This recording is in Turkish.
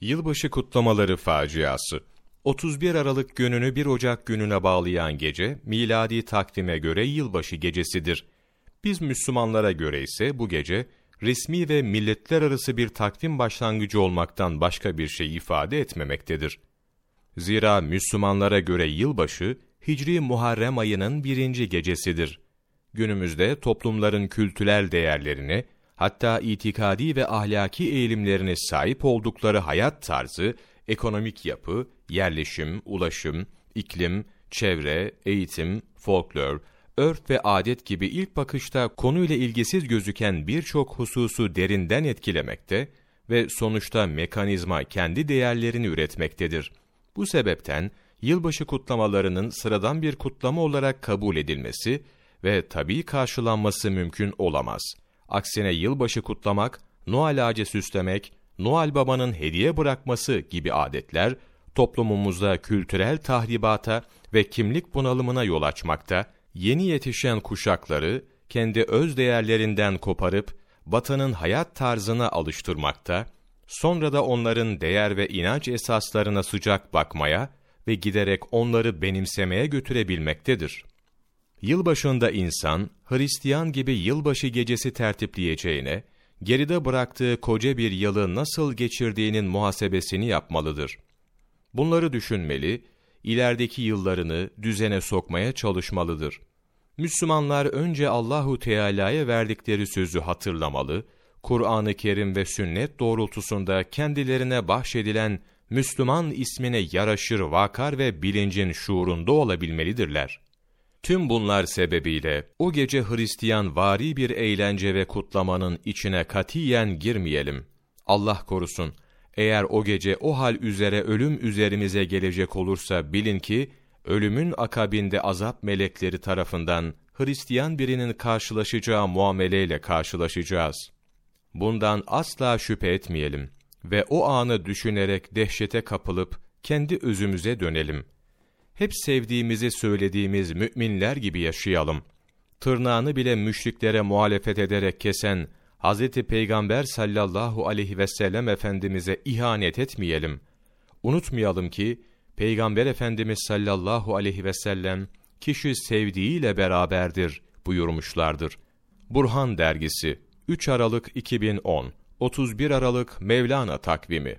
Yılbaşı kutlamaları faciası 31 Aralık gününü 1 Ocak gününe bağlayan gece, miladi takvime göre yılbaşı gecesidir. Biz Müslümanlara göre ise bu gece, resmi ve milletler arası bir takvim başlangıcı olmaktan başka bir şey ifade etmemektedir. Zira Müslümanlara göre yılbaşı, Hicri Muharrem ayının birinci gecesidir. Günümüzde toplumların kültürel değerlerini, hatta itikadi ve ahlaki eğilimlerine sahip oldukları hayat tarzı, ekonomik yapı, yerleşim, ulaşım, iklim, çevre, eğitim, folklor, örf ve adet gibi ilk bakışta konuyla ilgisiz gözüken birçok hususu derinden etkilemekte ve sonuçta mekanizma kendi değerlerini üretmektedir. Bu sebepten yılbaşı kutlamalarının sıradan bir kutlama olarak kabul edilmesi ve tabii karşılanması mümkün olamaz. Aksine yılbaşı kutlamak, Noel ağacı süslemek, Noel Baba'nın hediye bırakması gibi adetler, toplumumuzda kültürel tahribata ve kimlik bunalımına yol açmakta, yeni yetişen kuşakları kendi öz değerlerinden koparıp Batı'nın hayat tarzına alıştırmakta, sonra da onların değer ve inanç esaslarına sıcak bakmaya ve giderek onları benimsemeye götürebilmektedir. Yılbaşında insan, Hristiyan gibi yılbaşı gecesi tertipleyeceğine, geride bıraktığı koca bir yılı nasıl geçirdiğinin muhasebesini yapmalıdır. Bunları düşünmeli, ilerideki yıllarını düzene sokmaya çalışmalıdır. Müslümanlar önce Allahu Teala'ya verdikleri sözü hatırlamalı, Kur'an-ı Kerim ve sünnet doğrultusunda kendilerine bahşedilen Müslüman ismine yaraşır vakar ve bilincin şuurunda olabilmelidirler. Tüm bunlar sebebiyle o gece Hristiyan vari bir eğlence ve kutlamanın içine katiyen girmeyelim. Allah korusun, eğer o gece o hal üzere ölüm üzerimize gelecek olursa bilin ki, ölümün akabinde azap melekleri tarafından Hristiyan birinin karşılaşacağı muameleyle karşılaşacağız. Bundan asla şüphe etmeyelim ve o anı düşünerek dehşete kapılıp kendi özümüze dönelim. Hep sevdiğimizi söylediğimiz müminler gibi yaşayalım. Tırnağını bile müşriklere muhalefet ederek kesen Hz. Peygamber sallallahu aleyhi ve sellem Efendimiz'e ihanet etmeyelim. Unutmayalım ki, Peygamber Efendimiz sallallahu aleyhi ve sellem, kişi sevdiğiyle beraberdir buyurmuşlardır. Burhan Dergisi 3 Aralık 2010 31 Aralık Mevlana Takvimi